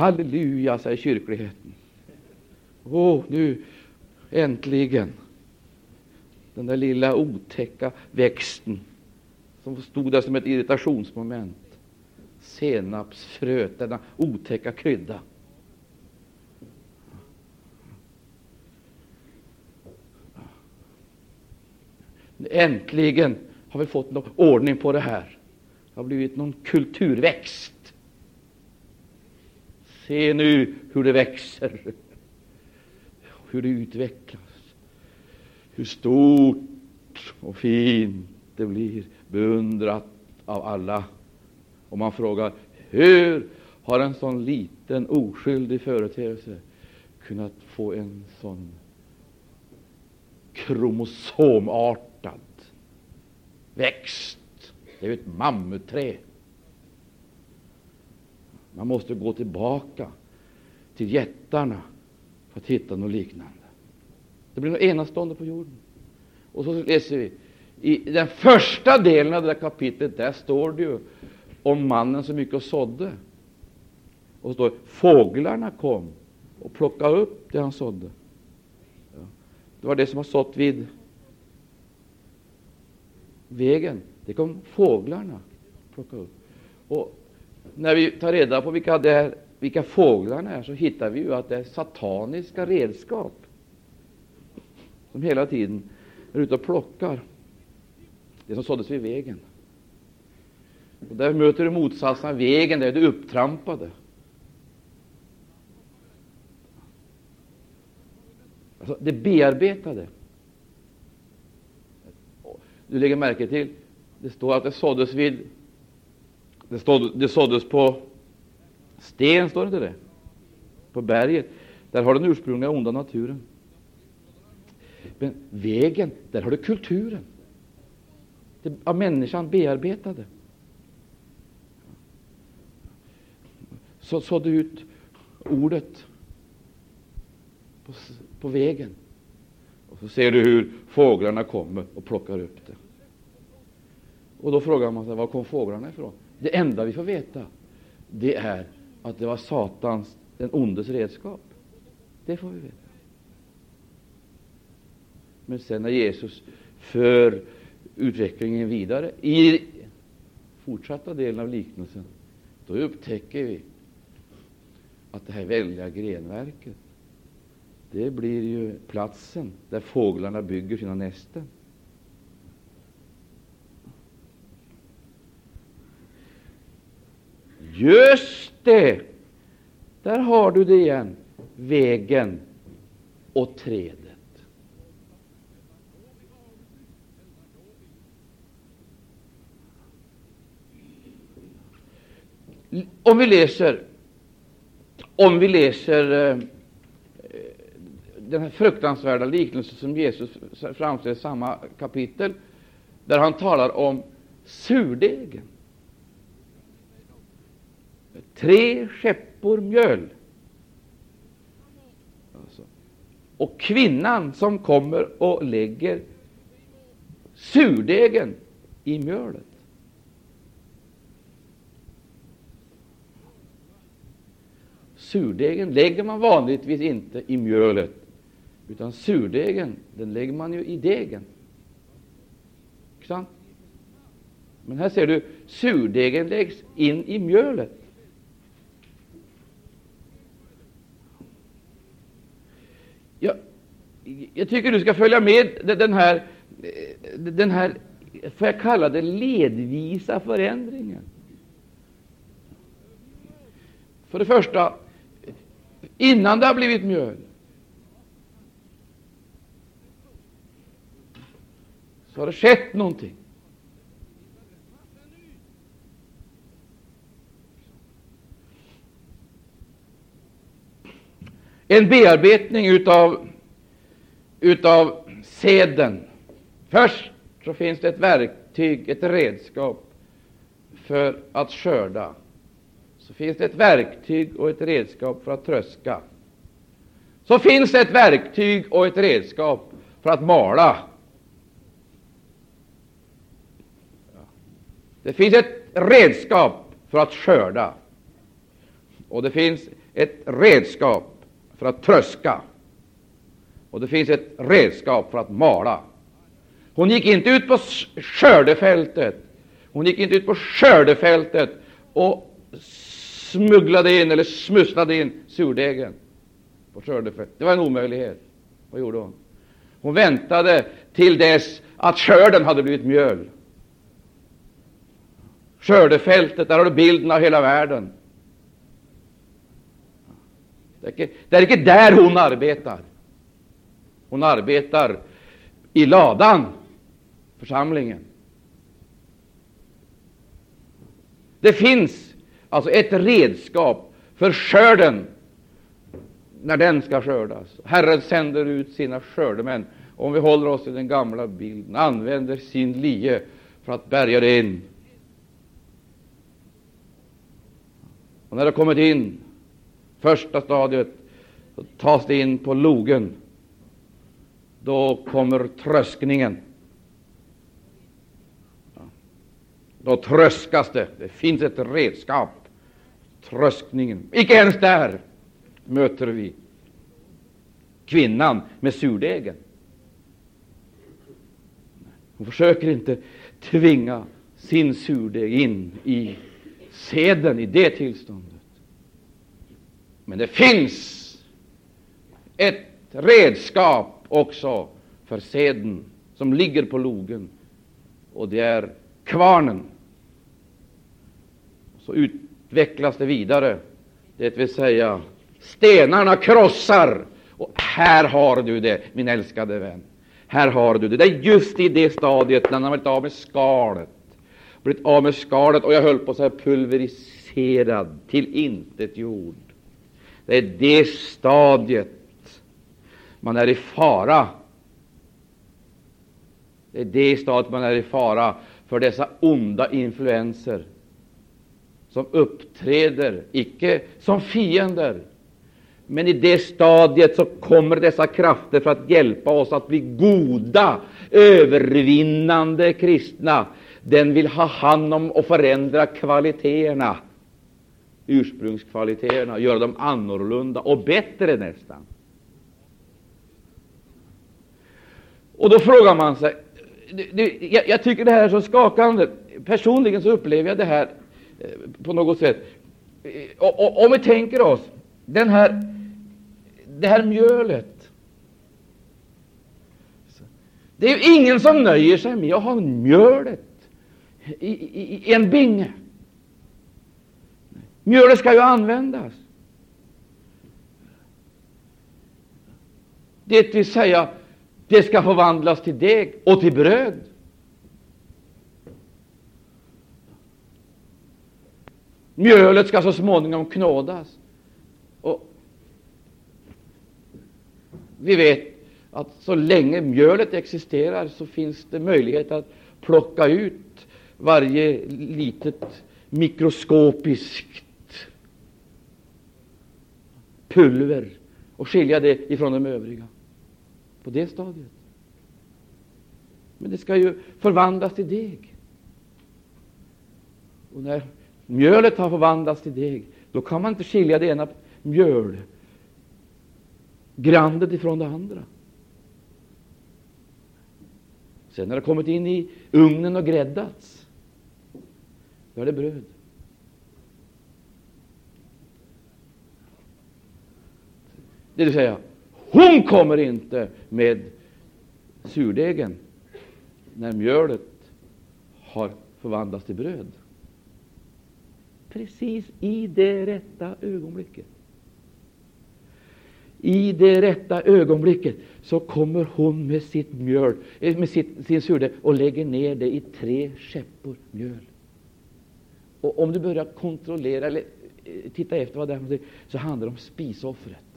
Halleluja, säger kyrkligheten. Åh, oh, nu äntligen den där lilla otäcka växten som stod där som ett irritationsmoment. Senapsfröet, denna otäcka krydda. Äntligen har vi fått någon ordning på det här. Det har blivit någon kulturväxt. Se nu hur det växer, hur det utvecklas, hur stort och fint det blir, beundrat av alla. Och man frågar, hur har en sån liten oskyldig företeelse kunnat få en sån kromosomartad växt? Det är ju ett mammutträd. Man måste gå tillbaka till jättarna för att hitta något liknande. Det blir något enastående på jorden. Och så läser vi i den första delen av det där kapitlet, där står det ju om mannen som gick och sådde. Och så står det, fåglarna kom och plockade upp det han sådde. Ja. Det var det som var sått vid vägen. Det kom fåglarna plocka upp. Och när vi tar reda på vilka, det är, vilka fåglarna är, så hittar vi ju att det är sataniska redskap som hela tiden är ute och plockar det som såddes vid vägen. Och där möter du motsatsen av vägen, där är det upptrampade. Alltså det bearbetade. Du lägger märke till, det står att det såddes vid det, stod, det såddes på sten, står det inte det? På berget. Där har den ursprungliga onda naturen. Men vägen, där har du kulturen. Det, av människan bearbetade. Så sådde ut ordet på, på vägen. Och så ser du hur fåglarna kommer och plockar upp det. Och då frågar man sig, var kom fåglarna ifrån? Det enda vi får veta, det är att det var Satans, den ondes redskap. Det får vi veta. Men sen när Jesus för utvecklingen vidare i fortsatta delen av liknelsen, då upptäcker vi att det här väldiga grenverket, det blir ju platsen där fåglarna bygger sina nästen. Just det! Där har du det igen. Vägen och trädet. Om vi läser, om vi läser eh, den här fruktansvärda liknelsen som Jesus framställer i samma kapitel, där han talar om surdegen tre skeppor mjöl. Alltså. Och kvinnan som kommer och lägger surdegen i mjölet. Surdegen lägger man vanligtvis inte i mjölet, utan surdegen den lägger man ju i degen. Men här ser du, surdegen läggs in i mjölet. Jag, jag tycker du ska följa med den här, den här, får jag kalla det, ledvisa förändringen. För det första, innan det har blivit mjöl, så har det skett någonting. En bearbetning utav, utav seden. Först så finns det ett verktyg, ett redskap för att skörda. Så finns det ett verktyg och ett redskap för att tröska. Så finns det ett verktyg och ett redskap för att mala. Det finns ett redskap för att skörda, och det finns ett redskap för att tröska, och det finns ett redskap för att mala. Hon gick inte ut på skördefältet hon gick inte ut på skördefältet och smugglade in eller smusslade in surdegen på skördefältet. Det var en omöjlighet. Vad gjorde hon? Hon väntade till dess att skörden hade blivit mjöl. Skördefältet, där har du bilden av hela världen. Det är, inte, det är inte där hon arbetar. Hon arbetar i ladan, församlingen. Det finns alltså ett redskap för skörden när den ska skördas. Herren sänder ut sina skördemän. Om vi håller oss till den gamla bilden, använder sin lie för att bärga det in. Och när det kommit in, första stadiet, så tas det in på logen. Då kommer tröskningen. Då tröskas det. Det finns ett redskap. Tröskningen. Icke ens där möter vi kvinnan med surdegen. Hon försöker inte tvinga sin surdeg in i seden i det tillståndet. Men det finns ett redskap också för seden som ligger på logen, och det är kvarnen. Så utvecklas det vidare, det vill säga stenarna krossar. Och här har du det, min älskade vän. Här har du det. Det är just i det stadiet när han har blivit av med skalet. Blivit av med skalet och jag höll på att säga pulveriserad, till intet jord. Det är det stadiet man är i fara. Det är det stadiet man är i fara för dessa onda influenser som uppträder, icke som fiender, men i det stadiet så kommer dessa krafter för att hjälpa oss att bli goda, övervinnande kristna. Den vill ha hand om och förändra kvaliteterna, ursprungskvaliteterna, göra dem annorlunda och bättre nästan. Och då frågar man sig jag, jag, tycker det här är så skakande. Personligen så upplever jag det här eh, på något sätt. Eh, och, och, om vi tänker oss den här, det här mjölet. Det är ju ingen som nöjer sig med att ha mjölet i, i, i en binge. Mjölet ska ju användas. Det vill säga, det ska förvandlas till deg och till bröd. Mjölet ska så småningom knådas. Och vi vet att så länge mjölet existerar så finns det möjlighet att plocka ut varje litet mikroskopiskt pulver och skilja det ifrån de övriga på det stadiet. Men det ska ju förvandlas till deg. Och när mjölet har förvandlats till deg, då kan man inte skilja det ena mjölgrandet ifrån det andra. Sen när det kommit in i ugnen och gräddats, då är det bröd. Det vill säga, hon kommer inte med surdegen när mjölet har förvandlats till bröd. Precis i det rätta ögonblicket. I det rätta ögonblicket så kommer hon med sitt mjöl, eh, med sitt, sin surdeg och lägger ner det i tre skeppor mjöl. Och om du börjar kontrollera eller eh, titta efter vad det är så handlar det om spisoffret.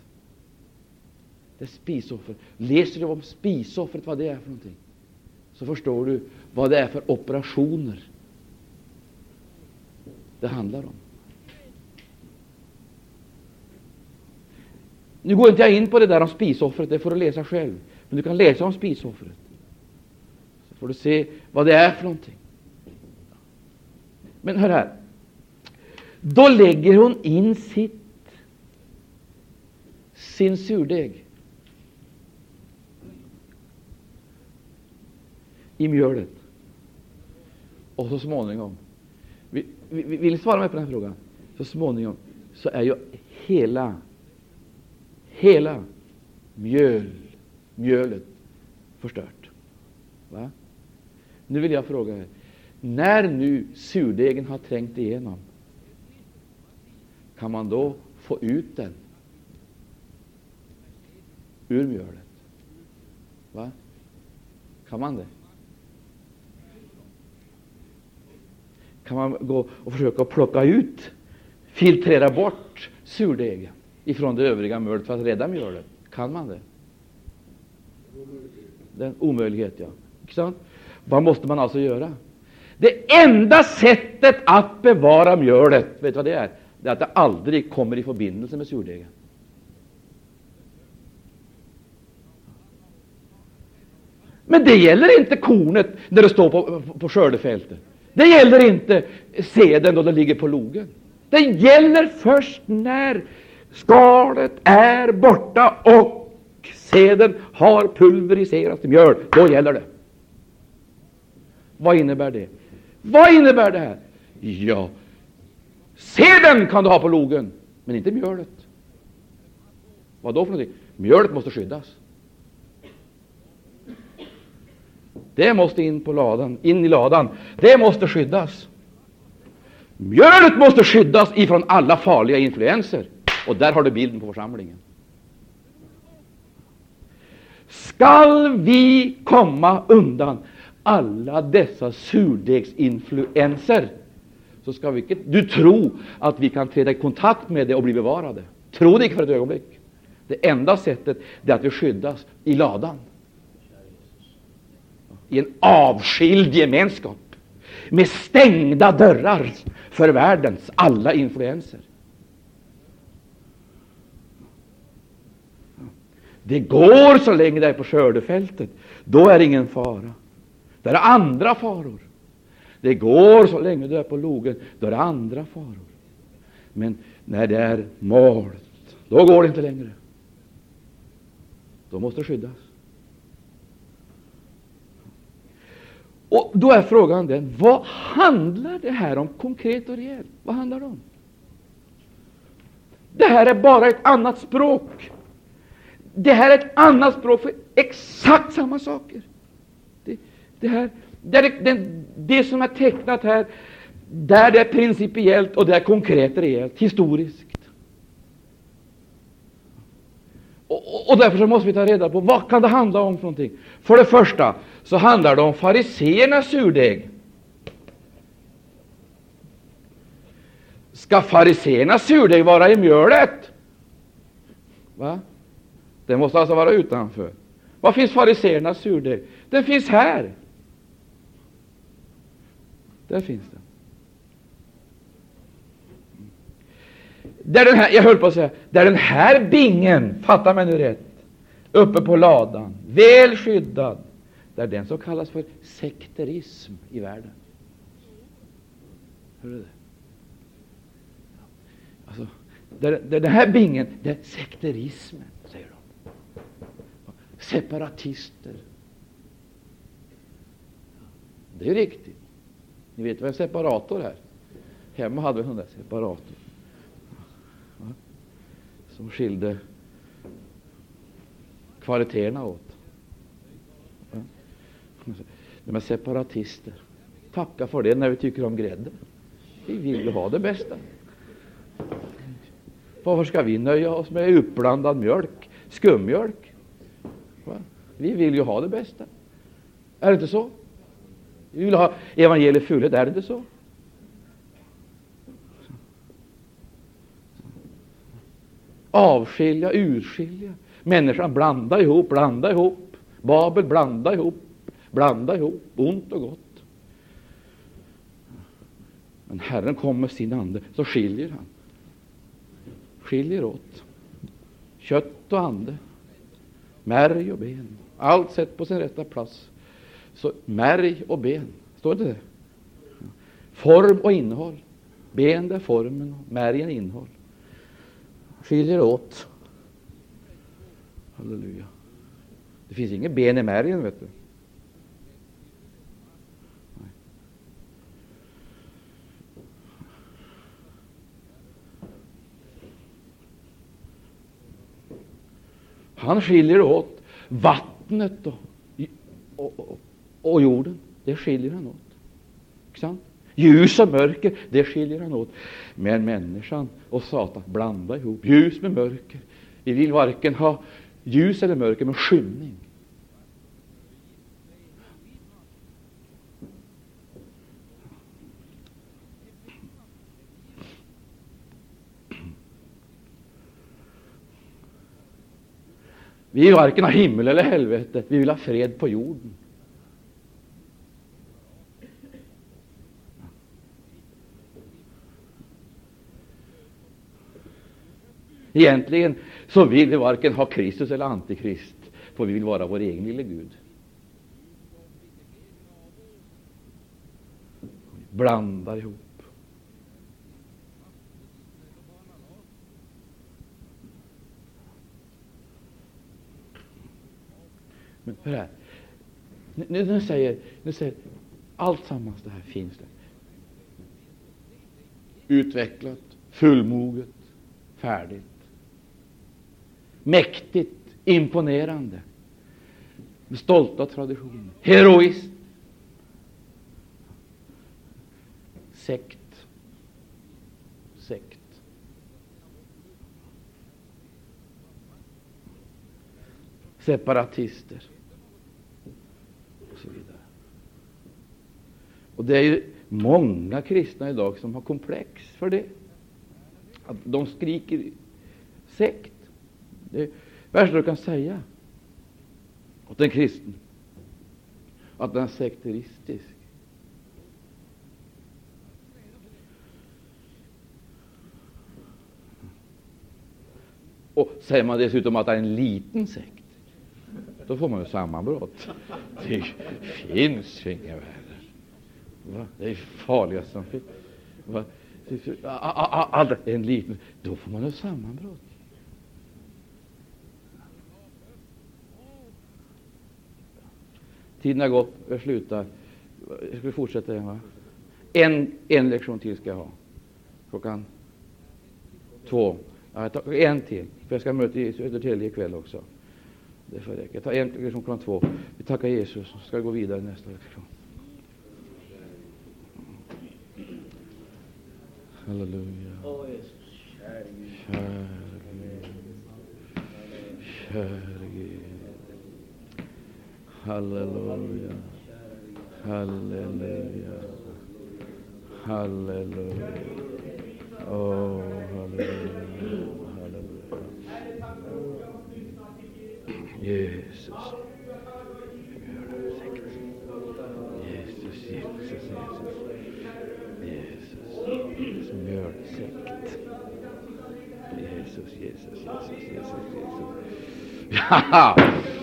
Det är spisoffer. Läser du om spisoffret, vad det är för någonting, så förstår du vad det är för operationer det handlar om. Nu går inte jag in på det där om spisoffret, det får du läsa själv. Men du kan läsa om spisoffret. Så får du se vad det är för någonting. Men hör här. Då lägger hon in sitt, sin surdeg i mjölet. Och så småningom, vill, vill ni svara mig på den här frågan? Så småningom så är ju hela, hela mjöl, mjölet förstört. Va? Nu vill jag fråga er, när nu surdegen har trängt igenom, kan man då få ut den ur mjölet? Va? Kan man det? Kan man gå och försöka plocka ut, filtrera bort surdegen ifrån det övriga mjölet för att rädda mjölet? Kan man det? Det är en omöjlighet, ja. Vad måste man alltså göra? Det enda sättet att bevara mjölet, vet du vad det är? Det är att det aldrig kommer i förbindelse med surdegen. Men det gäller inte kornet när det står på, på skördefältet. Det gäller inte seden då det ligger på logen. Det gäller först när skalet är borta och seden har pulveriserats till mjöl. Då gäller det. Vad innebär det? Vad innebär det här? Ja, seden kan du ha på logen, men inte mjölet. Vad då för någonting? Mjölet måste skyddas. Det måste in på ladan, in i ladan. Det måste skyddas. Mjölet måste skyddas ifrån alla farliga influenser. Och där har du bilden på församlingen. Skall vi komma undan alla dessa surdegsinfluenser, så ska vi inte du tro att vi kan träda i kontakt med det och bli bevarade. Tro det inte för ett ögonblick. Det enda sättet är att vi skyddas i ladan i en avskild gemenskap med stängda dörrar för världens alla influenser. Det går så länge det är på skördefältet. Då är det ingen fara. Det är andra faror. Det går så länge du är på logen. Då är det andra faror. Men när det är malt, då går det inte längre. Då måste det skyddas. Och Då är frågan den, vad handlar det här om konkret och rejält? Vad handlar det om? Det här är bara ett annat språk. Det här är ett annat språk för exakt samma saker. Det, det, här, det, är det, det som är tecknat här, där det är principiellt och det är konkret rejält, historiskt. Och, och därför så måste vi ta reda på vad kan det handla om för någonting. För det första så handlar det om fariseernas surdeg. Ska fariseernas surdeg vara i mjölet? Va? Det måste alltså vara utanför. Var finns fariseernas surdeg? Den finns här. Där finns den. Där den här, jag höll på att säga, där den här bingen, fatta mig nu rätt, uppe på ladan, väl skyddad, där den som kallas för sekterism i världen. Hör du det? Alltså, där, där den här bingen, det är sekterismen, säger de. Separatister. Det är riktigt. Ni vet vad en separator är? Hemma hade vi en sån där separator som skilde kvaliteterna åt. De är separatister. Tacka för det när vi tycker om grädde. Vi vill ju ha det bästa. Varför ska vi nöja oss med uppblandad mjölk, skummjölk? Va? Vi vill ju ha det bästa. Är det inte så? Vi vill ha evangeliet fullhet, är det inte så? Avskilja, urskilja. Människan blanda ihop, blanda ihop. Babel blanda ihop, blanda ihop, ont och gott. Men Herren kommer med sin ande, så skiljer han. Skiljer åt. Kött och ande, märg och ben. Allt sett på sin rätta plats. Så märg och ben, står det det? Form och innehåll. Ben är formen, märgen innehåll. Skiljer åt. Halleluja. Det finns inget ben i märgen, vet du. Han skiljer åt vattnet och, och, och, och jorden. Det skiljer han åt. Inte sant? Ljus och mörker, det skiljer han åt. Men människan och Satan blandar ihop ljus med mörker. Vi vill varken ha ljus eller mörker, men skymning. Vi vill varken ha himmel eller helvete, vi vill ha fred på jorden. Egentligen så vill vi varken ha Kristus eller Antikrist, för vi vill vara vår egen lille Gud. Blandar ihop. Men hör här. Nu, nu, säger, nu säger allt sammans det här finns det. Utvecklat, fullmoget, färdigt. Mäktigt, imponerande. Med stolta traditioner. heroiskt. Sekt. Sekt. Separatister. Och så vidare. Och det är ju många kristna idag som har komplex för det. Att de skriker sekt. Det är värsta du kan säga åt en kristen, att den är sekteristisk. Och säger man dessutom att det är en liten sekt, då får man ju sammanbrott. Det finns ju inga värden. Det är farligast som finns. En liten, då får man ju sammanbrott. Tiden har gått, jag slutar. Jag ska fortsätta igen, va? En, en lektion till ska jag ha. Klockan två. Ja, jag tar en till, för jag ska möta i Södertälje ikväll också. Det får räcka. Jag tar en lektion klockan två. Vi tackar Jesus, så ska gå vidare nästa lektion. Halleluja. Käre Gud. Käre Gud. Halleluja. Halleluja. Halleluja. Oh, halleluja. Halleluja. Jesus. Jesus, Jesus, Jesus. Jesus. Mjölsekt. Jesus, Jesus, Jesus, Jesus, Jesus. Ja!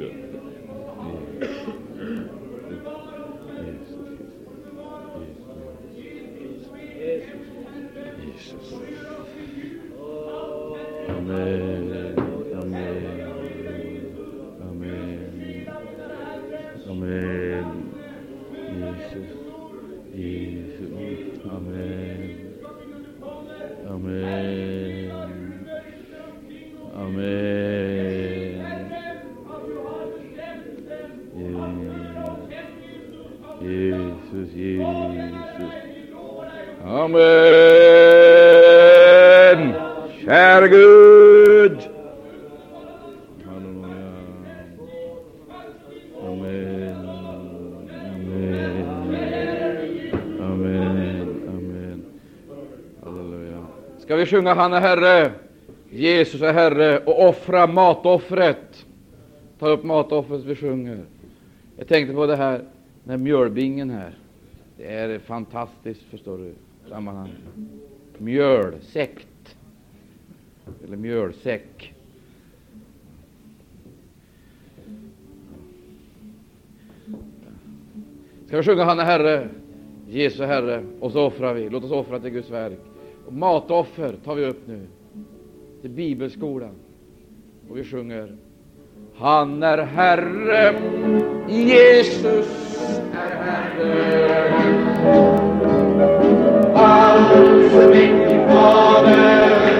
Jesus. Ska vi sjunga Han är Herre, Jesus är Herre och offra matoffret? Ta upp matoffret vi sjunger. Jag tänkte på det här med mjölbingen här. Det är fantastiskt, förstår du, sammanhang. Mjölsekt, eller mjölsäck. Ska vi sjunga Han är Herre, Jesus är Herre, och så offrar vi. Låt oss offra till Guds verk. Och matoffer tar vi upp nu, till Bibelskolan. Och vi sjunger Han är Herre, Jesus är Herre. Allsmäktig Fader och Fader